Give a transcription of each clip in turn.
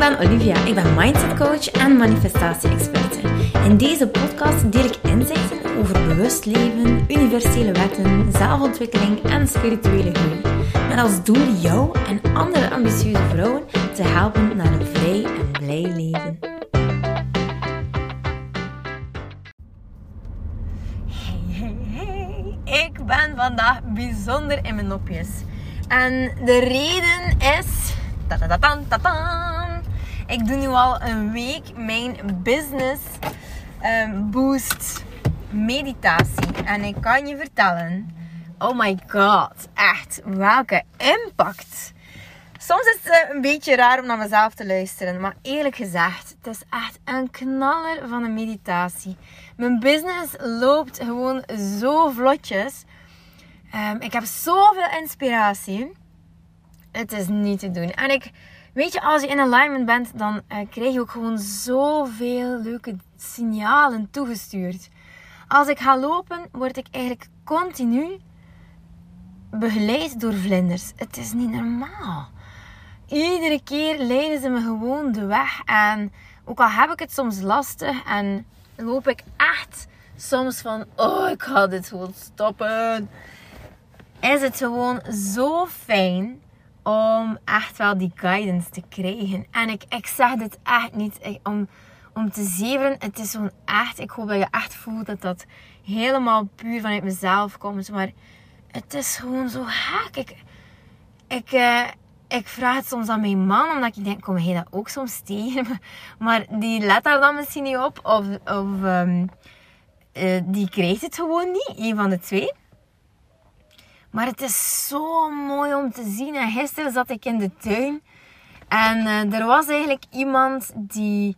ben Olivia. Ik ben mindset coach en manifestatie-experte. In deze podcast deel ik inzichten over bewust leven, universele wetten, zelfontwikkeling en spirituele groei. Met als doel jou en andere ambitieuze vrouwen te helpen naar een vrij en blij leven. Hey, hey, hey. Ik ben vandaag bijzonder in mijn nopjes. En de reden is... Ik doe nu al een week mijn business ehm, boost meditatie. En ik kan je vertellen... Oh my god. Echt. Welke impact. Soms is het eh, een beetje raar om naar mezelf te luisteren. Maar eerlijk gezegd, het is echt een knaller van een meditatie. Mijn business loopt gewoon zo vlotjes. Ehm, ik heb zoveel inspiratie. Het is niet te doen. En ik, weet je, als je in alignment bent, dan eh, krijg je ook gewoon zoveel leuke signalen toegestuurd. Als ik ga lopen, word ik eigenlijk continu begeleid door vlinders. Het is niet normaal. Iedere keer leiden ze me gewoon de weg. En ook al heb ik het soms lastig en loop ik echt soms van, oh, ik ga dit gewoon stoppen. Is het gewoon zo fijn om echt wel die guidance te krijgen. En ik, ik zeg dit echt niet om, om te zeveren. Het is gewoon echt, ik hoop dat je echt voelt dat dat helemaal puur vanuit mezelf komt. Maar het is gewoon zo haak. Ik, ik, uh, ik vraag het soms aan mijn man, omdat ik denk, kom hij dat ook soms tegen? Maar die let daar dan misschien niet op. Of, of um, uh, die krijgt het gewoon niet. Een van de twee. Maar het is zo mooi om te zien. En gisteren zat ik in de tuin. En uh, er was eigenlijk iemand die,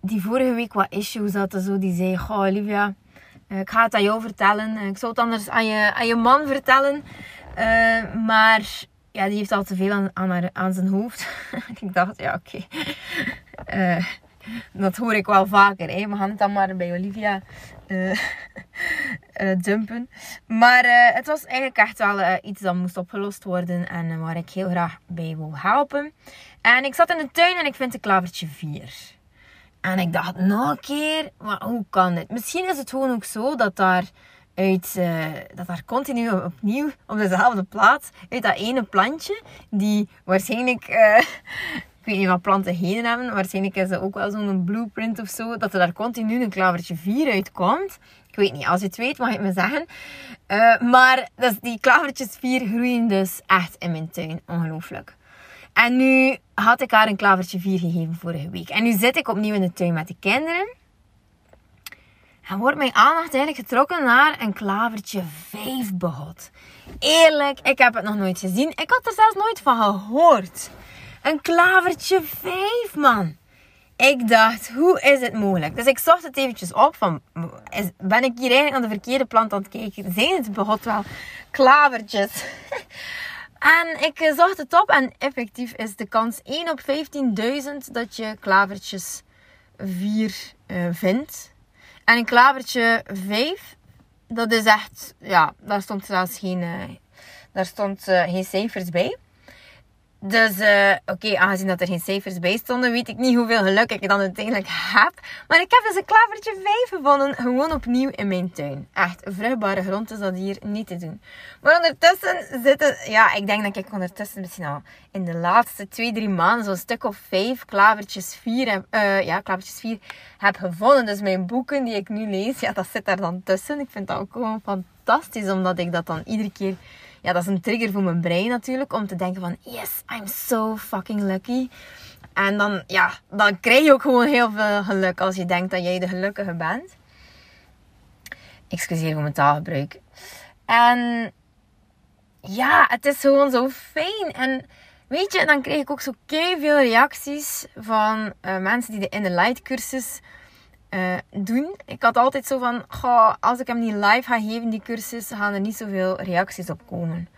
die vorige week wat issues had. Zo, die zei, goh Olivia, uh, ik ga het aan jou vertellen. Ik zou het anders aan je, aan je man vertellen. Maar ja, die heeft al te veel aan, aan, haar, zijn hoofd. ik dacht, ja oké. Dat hoor ik wel vaker. Hè. We gaan het dan maar bij Olivia uh, dumpen. Maar uh, het was eigenlijk echt wel iets dat moest opgelost worden en waar ik heel graag bij wil helpen. En ik zat in de tuin en ik vind een klavertje 4. En ik dacht nog een keer, maar hoe kan dit? Misschien is het gewoon ook zo dat daar uit, dat daar continu opnieuw op dezelfde plaats, uit dat ene plantje, die waarschijnlijk ik weet niet wat planten heen hebben. Waarschijnlijk is dat ook wel zo'n blueprint of zo. Dat er daar continu een klavertje 4 uitkomt. Ik weet niet, als je het weet mag je het me zeggen. Uh, maar dus die klavertjes 4 groeien dus echt in mijn tuin. Ongelooflijk. En nu had ik haar een klavertje 4 gegeven vorige week. En nu zit ik opnieuw in de tuin met de kinderen. En wordt mijn aandacht eigenlijk getrokken naar een klavertje 5 behot. Eerlijk, ik heb het nog nooit gezien. Ik had er zelfs nooit van gehoord. Een klavertje 5, man. Ik dacht, hoe is het mogelijk? Dus ik zocht het eventjes op van, ben ik hier eigenlijk aan de verkeerde plant aan het kijken? Zijn het begot wel klavertjes? en ik zocht het op en effectief is de kans 1 op 15.000 dat je klavertjes 4 uh, vindt. En een klavertje 5, dat is echt, ja, daar stond zelfs geen, uh, daar stond, geen cijfers bij. Dus uh, oké, aangezien dat er geen cijfers bij stonden, weet ik niet hoeveel geluk ik dan uiteindelijk heb. Maar ik heb dus een klavertje 5 gevonden, gewoon opnieuw in mijn tuin. Echt, vruchtbare grond is dat hier niet te doen. Maar ondertussen zitten, ja, ik denk dat ik ondertussen misschien al in de laatste 2, 3 maanden zo'n stuk of 5 klavertjes 4 heb, uh, ja, klavertjes 4 heb gevonden. Dus mijn boeken die ik nu lees, ja, dat zit daar dan tussen. Ik vind dat ook gewoon fantastisch, omdat ik dat dan iedere keer ja, dat is een trigger voor mijn brein natuurlijk. Om te denken van, yes, I'm so fucking lucky. En dan, ja, dan krijg je ook gewoon heel veel geluk als je denkt dat jij de gelukkige bent. Excuseer voor mijn taalgebruik. En ja, het is gewoon zo fijn. En weet je, dan kreeg ik ook zo veel reacties van uh, mensen die de In Light cursus uh, doen. Ik had altijd zo van, goh, als ik hem niet live ga geven, die cursus, gaan er niet zoveel reacties op komen.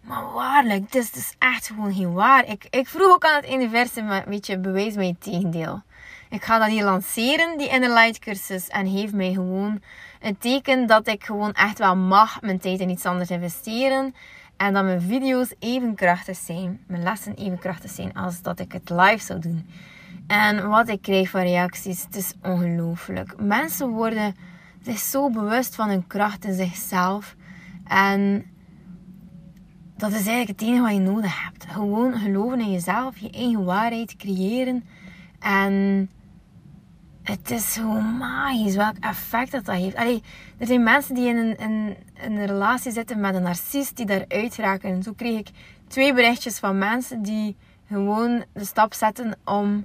Maar waarlijk, dit is dus echt gewoon geen waar. Ik, ik vroeg ook aan het universum, weet je, bewijs mij het tegendeel. Ik ga dat hier lanceren, die Inner Light cursus. En geef mij gewoon een teken dat ik gewoon echt wel mag mijn tijd in iets anders investeren. En dat mijn video's even krachtig zijn, mijn lessen even krachtig zijn als dat ik het live zou doen. En wat ik kreeg van reacties, het is ongelooflijk. Mensen worden zich zo bewust van hun kracht in zichzelf. En dat is eigenlijk het enige wat je nodig hebt. Gewoon geloven in jezelf, je eigen waarheid creëren. En het is gewoon magisch welk effect dat, dat heeft. Allee, er zijn mensen die in een, in een relatie zitten met een narcist die daaruit raken. En zo kreeg ik twee berichtjes van mensen die gewoon de stap zetten om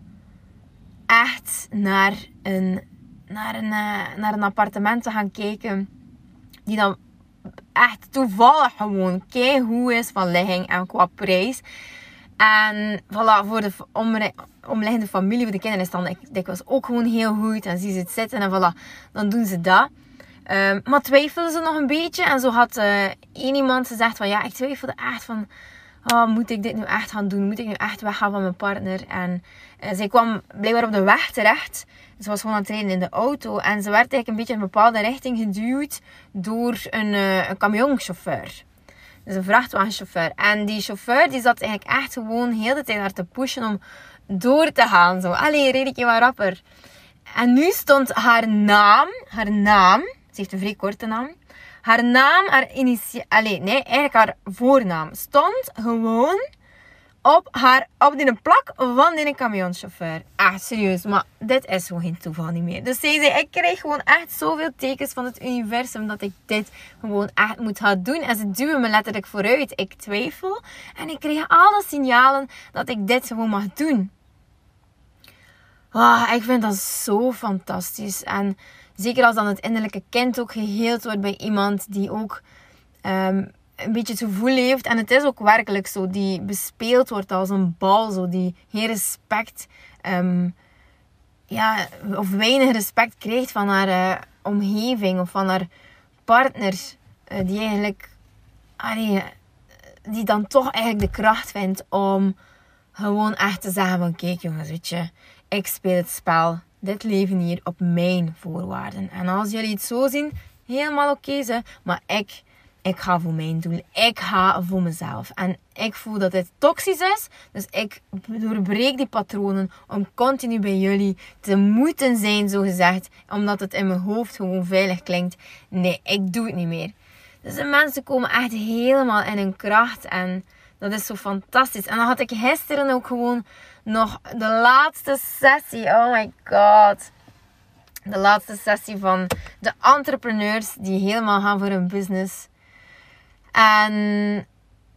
echt naar een, naar een, eh, naar een appartement te gaan kijken. Die dan echt toevallig gewoon hoe is van ligging en qua prijs. En voilà, voor de omliggende familie, voor de kinderen is dan dikwijls ook gewoon heel goed. En zie ze het zitten en voilà, dan doen ze dat. Um, maar twijfelden ze nog een beetje. En zo had uh, één iemand gezegd van ja, ik twijfelde echt van... Oh, moet ik dit nu echt gaan doen? Moet ik nu echt weggaan van mijn partner? En zij kwam blijkbaar op de weg terecht. Ze was gewoon aan het rijden in de auto. En ze werd eigenlijk een beetje in een bepaalde richting geduwd door een, uh, een camionchauffeur. Dus een vrachtwagenchauffeur. En die chauffeur die zat eigenlijk echt gewoon heel de tijd naar te pushen om door te gaan. Zo, allee, reed ik je wat rapper. En nu stond haar naam, haar naam, ze heeft een vrij korte naam. Haar naam, haar initiaal, nee, eigenlijk haar voornaam stond gewoon op, haar, op die plak van die camionchauffeur. Echt serieus, maar dit is gewoon geen toeval niet meer. Dus zij zei, ik krijg gewoon echt zoveel tekens van het universum dat ik dit gewoon echt moet gaan doen. En ze duwen me letterlijk vooruit. Ik twijfel en ik krijg alle signalen dat ik dit gewoon mag doen. Oh, ik vind dat zo fantastisch. En zeker als dan het innerlijke kind ook geheeld wordt bij iemand die ook ehm, een beetje het gevoel heeft. En het is ook werkelijk zo. Die bespeeld wordt als een bal. Zo, die geen respect. Um, ja, of weinig respect krijgt van haar uh, omgeving. Of van haar partner. Uh, die eigenlijk... Allee, die dan toch eigenlijk de kracht vindt om gewoon echt te zeggen van... Kijk jongens, weet je. Ik speel het spel. Dit leven hier op mijn voorwaarden. En als jullie het zo zien, helemaal oké okay, Maar ik ik ga voor mijn doel. Ik ga voor mezelf. En ik voel dat dit toxisch is. Dus ik doorbreek die patronen om continu bij jullie te moeten zijn, zo gezegd. Omdat het in mijn hoofd gewoon veilig klinkt. Nee, ik doe het niet meer. Dus de mensen komen echt helemaal in hun kracht. En dat is zo fantastisch. En dan had ik gisteren ook gewoon nog de laatste sessie. Oh my god. De laatste sessie van de entrepreneurs die helemaal gaan voor hun business. En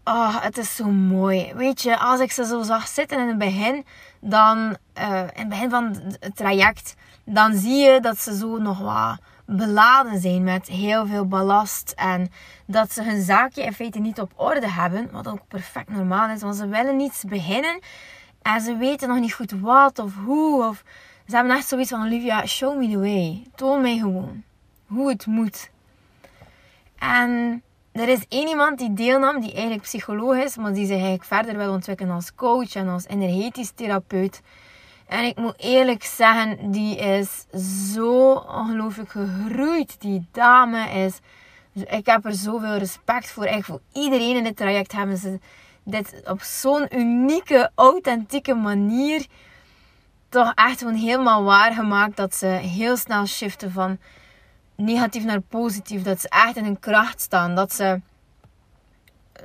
oh, het is zo mooi. Weet je, als ik ze zo zag zitten in het begin, dan, uh, in het begin van het traject, dan zie je dat ze zo nog wat beladen zijn met heel veel ballast. En dat ze hun zaakje in feite niet op orde hebben. Wat ook perfect normaal is, want ze willen niets beginnen. En ze weten nog niet goed wat of hoe. Of ze hebben echt zoiets van: Olivia, show me the way. Toon mij gewoon hoe het moet. En er is één iemand die deelnam, die eigenlijk psycholoog is, maar die zich eigenlijk verder wil ontwikkelen als coach en als energetisch therapeut. En ik moet eerlijk zeggen, die is zo ongelooflijk gegroeid. Die dame is. Ik heb er zoveel respect voor. Eigenlijk voor iedereen in dit traject hebben ze dit op zo'n unieke, authentieke manier toch echt gewoon helemaal waargemaakt. Dat ze heel snel shiften van negatief naar positief. Dat ze echt in hun kracht staan. Dat ze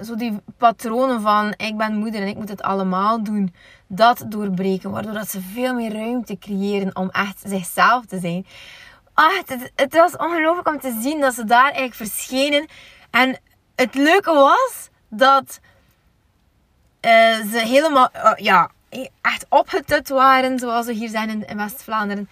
zo die patronen van ik ben moeder en ik moet het allemaal doen, dat doorbreken. Waardoor dat ze veel meer ruimte creëren om echt zichzelf te zijn. Ah, het, het was ongelooflijk om te zien dat ze daar eigenlijk verschenen. En het leuke was dat uh, ze helemaal, uh, ja, echt opgetut waren, zoals we hier zijn in West-Vlaanderen.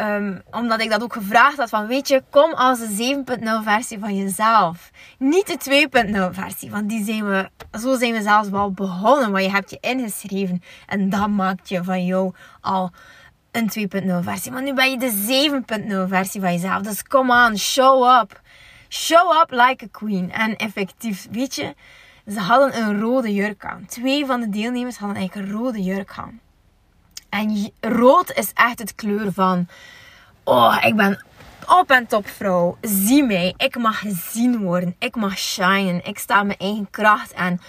Um, omdat ik dat ook gevraagd had van, weet je, kom als de 7.0 versie van jezelf. Niet de 2.0 versie, want die zijn we, zo zijn we zelfs wel begonnen. Want je hebt je ingeschreven en dat maakt je van jou al een 2.0 versie. Maar nu ben je de 7.0 versie van jezelf. Dus come on, show up. Show up like a queen. En effectief, weet je, ze hadden een rode jurk aan. Twee van de deelnemers hadden eigenlijk een rode jurk aan. En rood is echt het kleur van... Oh, ik ben op en top vrouw. Zie mij. Ik mag gezien worden. Ik mag shinen. Ik sta mijn eigen kracht. En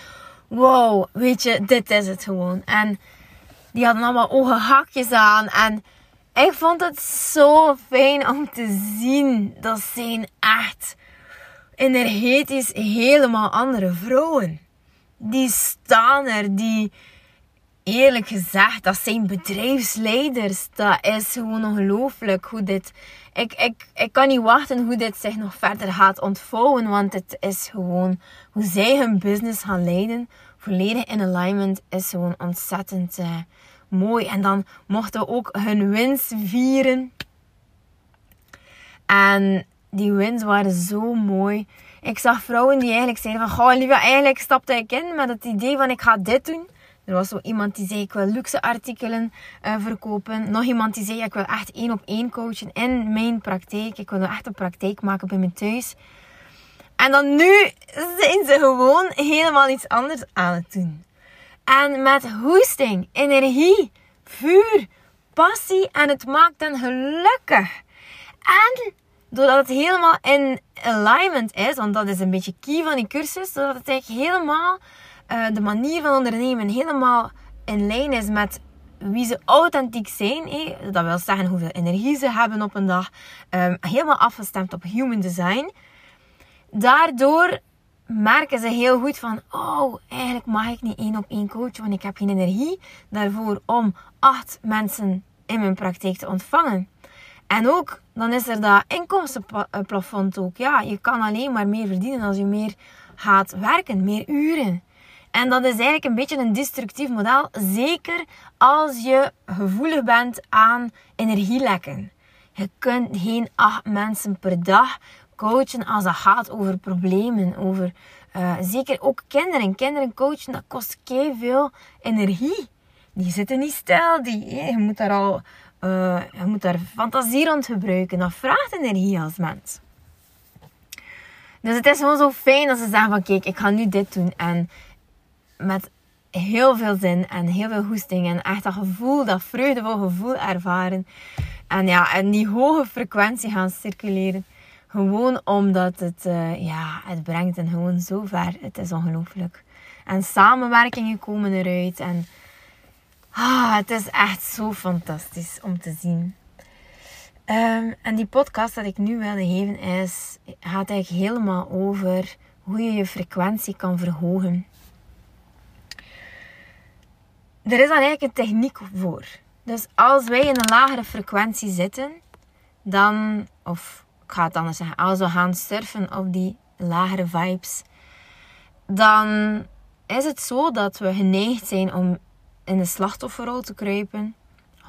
wow, weet je, dit is het gewoon. En die hadden allemaal ogenhakjes aan. En ik vond het zo fijn om te zien. Dat zijn echt energetisch helemaal andere vrouwen. Die staan er, die eerlijk gezegd, dat zijn bedrijfsleiders. Dat is gewoon ongelooflijk hoe dit. Ik, ik, ik kan niet wachten hoe dit zich nog verder gaat ontvouwen. Want het is gewoon hoe zij hun business gaan leiden. Volledig in alignment is gewoon ontzettend uh, mooi. En dan mochten we ook hun wins vieren. En die wins waren zo mooi. Ik zag vrouwen die eigenlijk zeiden van... Goh, lieve, eigenlijk stapte ik in met het idee van ik ga dit doen. Er was zo iemand die zei ik wil luxe artikelen uh, verkopen. Nog iemand die zei ik wil echt één op één coachen in mijn praktijk. Ik wil echt een praktijk maken bij mijn thuis. En dan nu zijn ze gewoon helemaal iets anders aan het doen. En met hoesting, energie, vuur, passie en het maakt hen gelukkig. En doordat het helemaal in alignment is, want dat is een beetje key van die cursus, doordat het eigenlijk helemaal uh, de manier van ondernemen helemaal in lijn is met wie ze authentiek zijn. Dat wil zeggen hoeveel energie ze hebben op een dag. Um, helemaal afgestemd op human design. Daardoor merken ze heel goed van, oh, eigenlijk mag ik niet één op één coachen, want ik heb geen energie daarvoor om acht mensen in mijn praktijk te ontvangen. En ook, dan is er dat inkomstenplafond ook. Ja, je kan alleen maar meer verdienen als je meer gaat werken, meer uren. En dat is eigenlijk een beetje een destructief model. Zeker als je gevoelig bent aan energielekken. Je kunt geen acht mensen per dag coachen als het gaat over problemen. Over, uh, zeker ook kinderen. Kinderen coachen, dat kost veel energie. Die zitten niet stil. Die, je, moet daar al, uh, je moet daar fantasie rond gebruiken. Dat vraagt energie als mens. Dus het is gewoon zo fijn dat ze zeggen van kijk, ik ga nu dit doen. En met heel veel zin en heel veel goesting. En echt dat gevoel, dat vreugdevol gevoel ervaren. En ja, en die hoge frequentie gaan circuleren. Gewoon omdat het, uh, ja, het brengt en gewoon zo ver. Het is ongelooflijk. En samenwerkingen komen eruit. En ah, het is echt zo fantastisch om te zien. Um, en die podcast dat ik nu wilde geven is, gaat eigenlijk helemaal over hoe je je frequentie kan verhogen. Er is dan eigenlijk een techniek voor. Dus als wij in een lagere frequentie zitten, dan, of ik ga het anders zeggen, als we gaan surfen op die lagere vibes, dan is het zo dat we geneigd zijn om in de slachtofferrol te kruipen.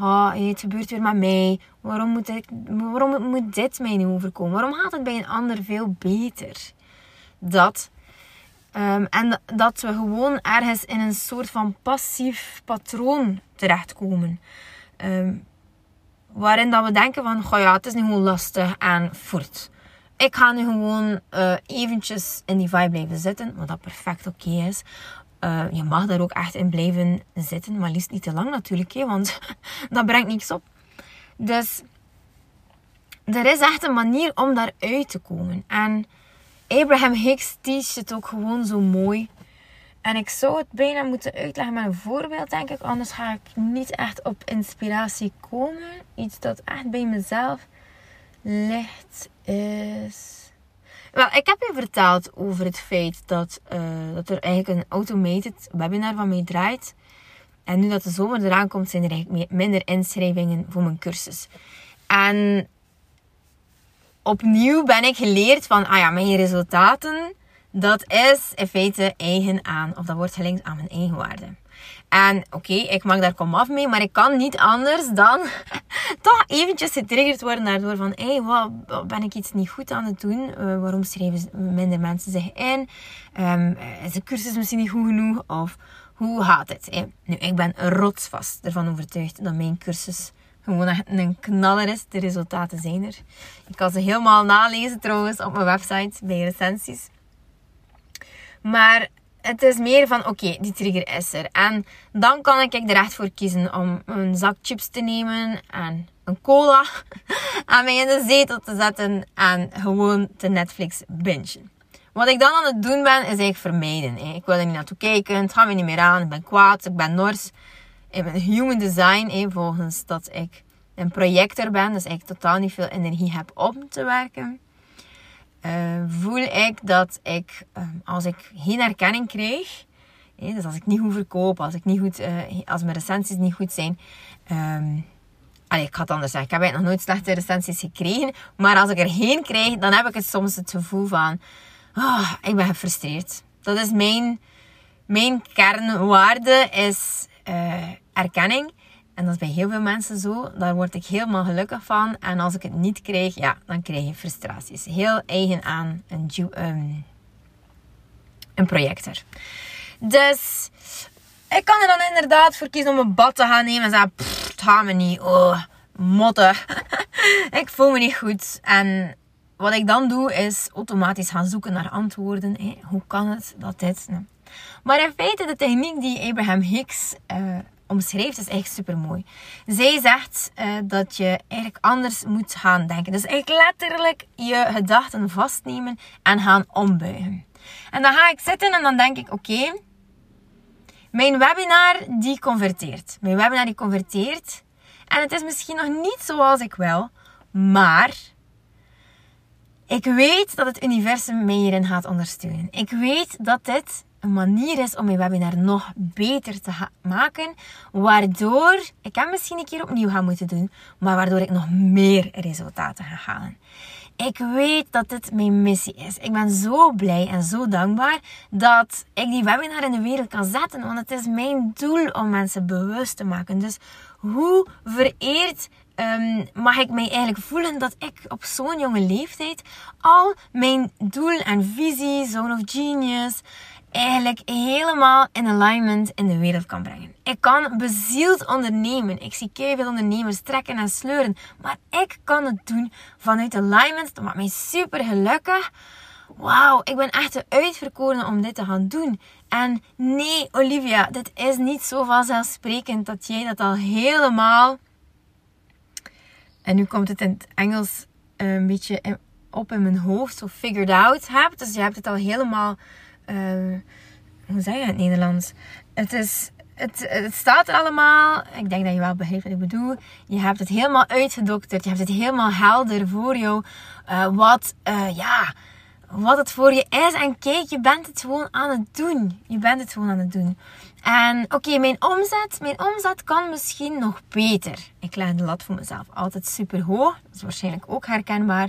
Oh, het gebeurt weer met mij. Waarom moet, ik, waarom moet dit mij nu overkomen? Waarom gaat het bij een ander veel beter? Dat Um, en dat we gewoon ergens in een soort van passief patroon terechtkomen. Um, waarin dat we denken van, goh ja, het is nu gewoon lastig en voort. Ik ga nu gewoon uh, eventjes in die vibe blijven zitten, wat dat perfect oké is. Uh, je mag daar ook echt in blijven zitten, maar liefst niet te lang natuurlijk, hè, want dat brengt niks op. Dus er is echt een manier om daaruit te komen. En Abraham Hicks teacht het ook gewoon zo mooi. En ik zou het bijna moeten uitleggen met een voorbeeld, denk ik. Anders ga ik niet echt op inspiratie komen. Iets dat echt bij mezelf ligt is. Wel, ik heb je verteld over het feit dat, uh, dat er eigenlijk een automated webinar van mij draait. En nu dat de zomer eraan komt, zijn er eigenlijk minder inschrijvingen voor mijn cursus. En opnieuw ben ik geleerd van, ah ja, mijn resultaten, dat is in feite eigen aan, of dat wordt gelinkt aan mijn eigen waarde. En oké, ik mag daar kom af mee, maar ik kan niet anders dan toch eventjes getriggerd worden daardoor van, hé, hey, wat, ben ik iets niet goed aan het doen? Uh, waarom schrijven minder mensen zich in? Um, is de cursus misschien niet goed genoeg? Of hoe gaat het? Nu, ik ben rotsvast ervan overtuigd dat mijn cursus gewoon echt een knaller is. De resultaten zijn er. Ik kan ze helemaal nalezen trouwens op mijn website bij recensies. Maar het is meer van, oké, die trigger is er. En dan kan ik er echt voor kiezen om een zak chips te nemen en een cola aan mij in de zetel te zetten en gewoon te Netflix bingen. Wat ik dan aan het doen ben, is eigenlijk vermijden. Ik wil er niet naartoe kijken, het gaat me niet meer aan, ik ben kwaad, ik ben nors. In human design, volgens dat ik een projector ben, dus ik totaal niet veel energie heb om te werken, uh, voel ik dat ik, um, als ik geen erkenning krijg, dus als ik niet goed verkoop, als, ik niet goed, uh, als mijn recensies niet goed zijn, um, ik ga het anders zeggen. Ik heb eigenlijk nog nooit slechte recensies gekregen. Maar als ik er geen krijg, dan heb ik het soms het gevoel van... Oh, ik ben gefrustreerd. Dat is mijn, mijn kernwaarde, is uh, erkenning. En dat is bij heel veel mensen zo. Daar word ik helemaal gelukkig van. En als ik het niet krijg, ja, dan krijg je frustraties. Heel eigen aan een, um, een projector. Dus ik kan er dan inderdaad voor kiezen om een bad te gaan nemen en zeggen, het me niet. Oh, motten. ik voel me niet goed. En wat ik dan doe, is automatisch gaan zoeken naar antwoorden. Hoe kan het dat dit... Maar in feite, de techniek die Abraham Hicks uh, omschrijft, is eigenlijk super mooi. Zij zegt uh, dat je eigenlijk anders moet gaan denken. Dus eigenlijk letterlijk je gedachten vastnemen en gaan ombuigen. En dan ga ik zitten en dan denk ik, oké, mijn webinar die converteert. Mijn webinar die converteert. En het is misschien nog niet zoals ik wil, maar ik weet dat het universum mij hierin gaat ondersteunen. Ik weet dat dit een manier is om mijn webinar nog beter te maken. Waardoor ik hem misschien een keer opnieuw ga moeten doen. Maar waardoor ik nog meer resultaten ga halen. Ik weet dat dit mijn missie is. Ik ben zo blij en zo dankbaar dat ik die webinar in de wereld kan zetten. Want het is mijn doel om mensen bewust te maken. Dus hoe vereerd um, mag ik mij eigenlijk voelen dat ik op zo'n jonge leeftijd al mijn doel en visie, Zone of Genius, eigenlijk helemaal in alignment in de wereld kan brengen. Ik kan bezield ondernemen. Ik zie veel ondernemers trekken en sleuren. Maar ik kan het doen vanuit alignment. Dat maakt mij super gelukkig. Wauw, ik ben echt de uitverkorene om dit te gaan doen. En nee, Olivia, dit is niet zo vanzelfsprekend dat jij dat al helemaal. En nu komt het in het Engels een beetje op in mijn hoofd, zo figured out hebt. Dus je hebt het al helemaal uh, hoe zeg je het Nederlands? Het is. Het, het, staat er allemaal. Ik denk dat je wel begrijpt wat ik bedoel. Je hebt het helemaal uitgedokterd. Je hebt het helemaal helder voor jou. Uh, wat, uh, ja, wat het voor je is. En kijk, je bent het gewoon aan het doen. Je bent het gewoon aan het doen. En oké, mijn omzet. Mijn omzet kan misschien nog beter. Ik leg de lat voor mezelf altijd super hoog. Dat is waarschijnlijk ook herkenbaar.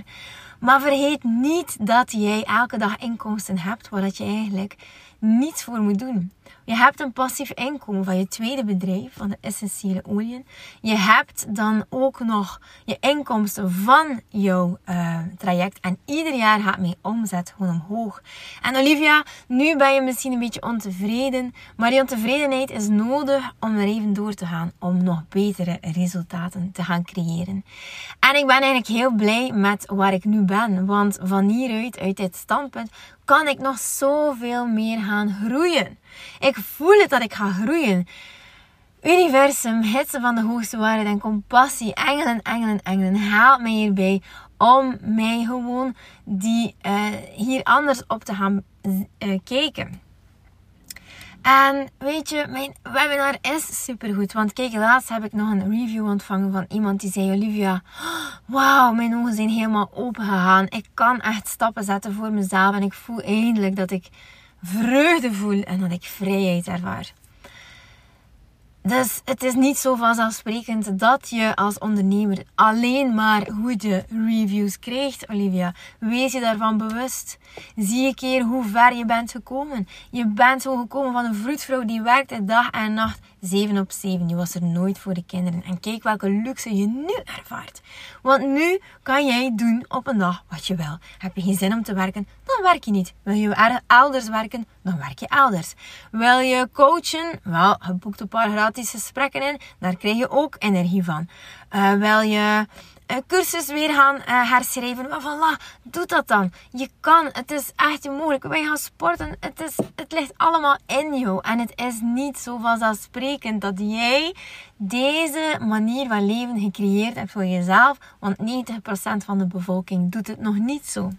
Maar vergeet niet dat jij elke dag inkomsten hebt waar je eigenlijk niets voor moet doen. Je hebt een passief inkomen van je tweede bedrijf, van de essentiële oliën. Je hebt dan ook nog je inkomsten van jouw uh, traject. En ieder jaar gaat mijn omzet gewoon omhoog. En Olivia, nu ben je misschien een beetje ontevreden. Maar die ontevredenheid is nodig om er even door te gaan. Om nog betere resultaten te gaan creëren. En ik ben eigenlijk heel blij met waar ik nu ben. Want van hieruit, uit dit standpunt, kan ik nog zoveel meer gaan groeien. Ik voel het dat ik ga groeien. Universum, hitsen van de hoogste waarheid en compassie, engelen, engelen, engelen, haalt mij hierbij om mij gewoon die, uh, hier anders op te gaan uh, kijken. En weet je, mijn webinar is supergoed. Want kijk, laatst heb ik nog een review ontvangen van iemand die zei: Olivia, wauw, mijn ogen zijn helemaal open gegaan. Ik kan echt stappen zetten voor mezelf. En ik voel eindelijk dat ik vreugde voel en dat ik vrijheid ervaar. Dus het is niet zo vanzelfsprekend dat je als ondernemer alleen maar goede reviews krijgt, Olivia. Wees je daarvan bewust. Zie een keer hoe ver je bent gekomen. Je bent zo gekomen van een vroedvrouw die werkte dag en nacht 7 op 7. Je was er nooit voor de kinderen. En kijk welke luxe je nu ervaart. Want nu kan jij doen op een dag wat je wil. Heb je geen zin om te werken? Dan werk je niet. Wil je elders werken? Dan werk je elders. Wil je coachen? Wel, je boekt een paar gratis gesprekken in. Daar krijg je ook energie van. Uh, wil je cursus weer gaan uh, herschrijven. Maar voilà, doe dat dan. Je kan, het is echt mogelijk. Wij gaan sporten, het, is, het ligt allemaal in jou. En het is niet zo vanzelfsprekend dat jij deze manier van leven gecreëerd hebt voor jezelf. Want 90% van de bevolking doet het nog niet zo.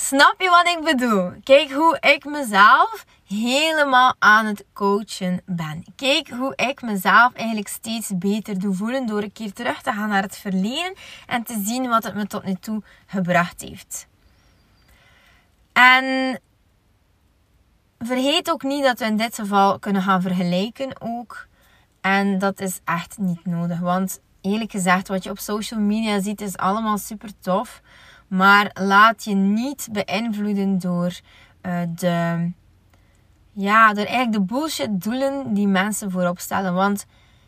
Snap je wat ik bedoel? Kijk hoe ik mezelf helemaal aan het coachen ben. Kijk hoe ik mezelf eigenlijk steeds beter doe voelen door een keer terug te gaan naar het verleden en te zien wat het me tot nu toe gebracht heeft. En vergeet ook niet dat we in dit geval kunnen gaan vergelijken ook. En dat is echt niet nodig. Want eerlijk gezegd, wat je op social media ziet, is allemaal super tof. Maar laat je niet beïnvloeden door uh, de. Ja, door eigenlijk de bullshit doelen die mensen voorop stellen. Want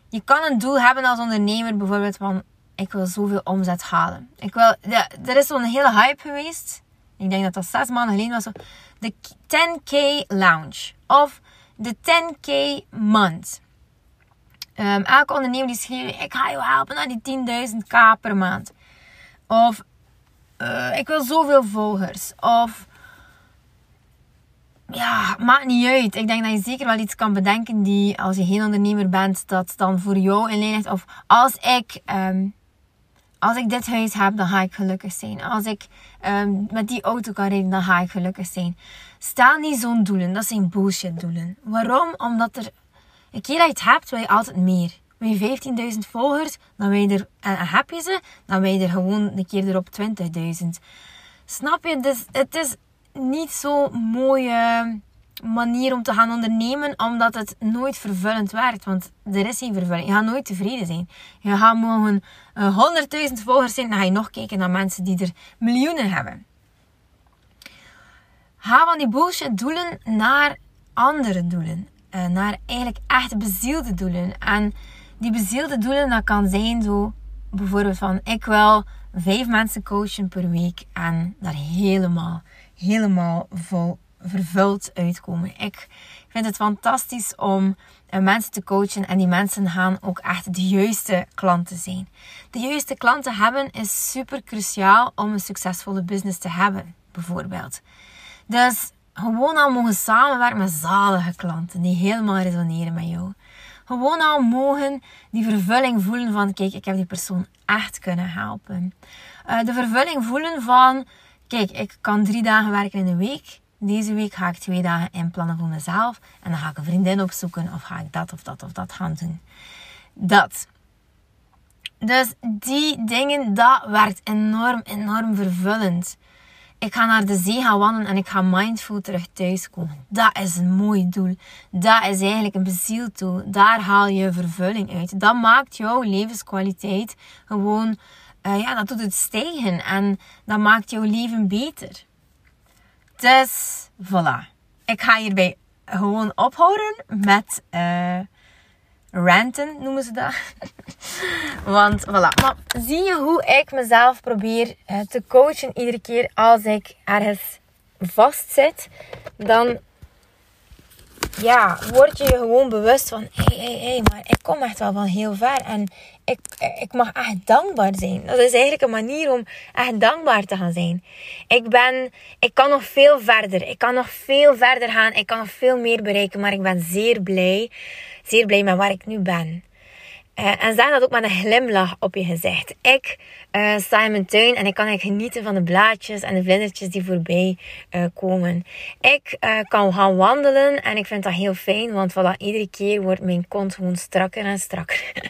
je kan een doel hebben als ondernemer, bijvoorbeeld van ik wil zoveel omzet halen. Ik wil, ja, er is zo'n hele hype geweest. Ik denk dat dat zes maanden geleden was. De 10k lounge. Of de 10k month. Um, elke ondernemer die schreef, ik ga je helpen naar die 10.000k per maand. Of, uh, ik wil zoveel volgers. Of, ja, maakt niet uit. Ik denk dat je zeker wel iets kan bedenken die, als je geen ondernemer bent, dat dan voor jou in lijn ligt. Of, als ik, um, als ik dit huis heb, dan ga ik gelukkig zijn. Als ik um, met die auto kan rijden, dan ga ik gelukkig zijn. Stel niet zo'n doelen. Dat zijn bullshit doelen. Waarom? Omdat er een keer dat je het hebt, wil je altijd meer. Je 15.000 volgers, dan wil je er, en heb je ze, dan wil je er gewoon een keer erop 20.000. Snap je? Dus het is niet zo'n mooie manier om te gaan ondernemen, omdat het nooit vervullend werkt. Want er is geen vervulling. Je gaat nooit tevreden zijn. Je gaat mogen uh, 100.000 volgers zijn, dan ga je nog kijken naar mensen die er miljoenen hebben. Ga van die bullshit doelen naar andere doelen. Uh, naar eigenlijk echt bezielde doelen. En die bezielde doelen, dat kan zijn zo bijvoorbeeld van ik wil vijf mensen coachen per week en daar helemaal, helemaal vol vervuld uitkomen. Ik vind het fantastisch om uh, mensen te coachen en die mensen gaan ook echt de juiste klanten zijn. De juiste klanten hebben is super cruciaal om een succesvolle business te hebben, bijvoorbeeld. Dus gewoon al mogen samenwerken met zalige klanten die helemaal resoneren met jou. Gewoon al mogen die vervulling voelen van, kijk, ik heb die persoon echt kunnen helpen. Uh, de vervulling voelen van, kijk, ik kan drie dagen werken in de week. Deze week ga ik twee dagen inplannen voor mezelf. En dan ga ik een vriendin opzoeken of ga ik dat of dat of dat gaan doen. Dat. Dus die dingen, dat werkt enorm, enorm vervullend. Ik ga naar de zee gaan wandelen en ik ga mindful terug thuiskomen. Dat is een mooi doel. Dat is eigenlijk een bezield doel. Daar haal je vervulling uit. Dat maakt jouw levenskwaliteit gewoon, uh, ja, dat doet het stijgen. En dat maakt jouw leven beter. Dus, voilà. Ik ga hierbij gewoon ophouden met uh, ranten, noemen ze dat. Want, voilà. Maar zie je hoe ik mezelf probeer te coachen iedere keer als ik ergens vastzit? Dan ja, word je je gewoon bewust van, hé, hé, hé, maar ik kom echt wel van heel ver en ik, ik mag echt dankbaar zijn. Dat is eigenlijk een manier om echt dankbaar te gaan zijn. Ik ben, ik kan nog veel verder, ik kan nog veel verder gaan, ik kan veel meer bereiken, maar ik ben zeer blij, zeer blij met waar ik nu ben. Uh, en zeg dat ook met een glimlach op je gezicht. Ik uh, sta in mijn tuin en ik kan genieten van de blaadjes en de vlindertjes die voorbij uh, komen. Ik kan gaan wandelen en ik vind dat heel fijn, want voilà, iedere keer wordt mijn kont gewoon strakker en strakker.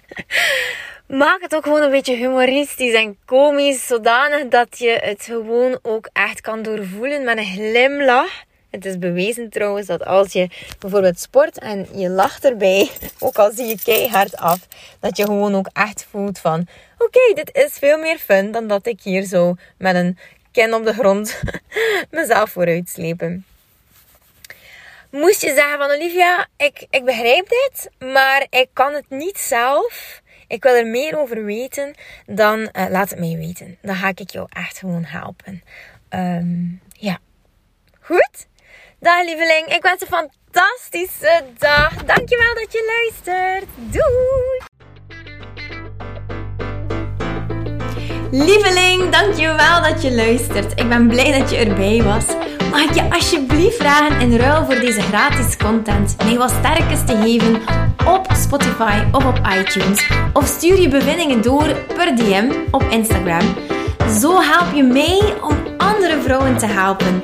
Maak het ook gewoon een beetje humoristisch en komisch, zodanig dat je het gewoon ook echt kan doorvoelen met een glimlach. Het is bewezen trouwens dat als je bijvoorbeeld sport en je lacht erbij, ook al zie je keihard af, dat je gewoon ook echt voelt van: oké, dit is veel meer fun dan dat ik hier zo met een kin op de grond mezelf vooruit slepen. Moest je zeggen van Olivia, ik, ik begrijp dit, maar ik kan het niet zelf. Ik wil er meer over weten, dan uh, laat het mij weten. Dan ga ik jou echt gewoon helpen. Um? Dag lieveling, ik wens een fantastische dag. Dankjewel dat je luistert. Doei! Lieveling, dankjewel dat je luistert. Ik ben blij dat je erbij was. Mag ik je alsjeblieft vragen in ruil voor deze gratis content mij wat sterkes te geven op Spotify of op iTunes? Of stuur je bevindingen door per DM op Instagram. Zo help je mij om andere vrouwen te helpen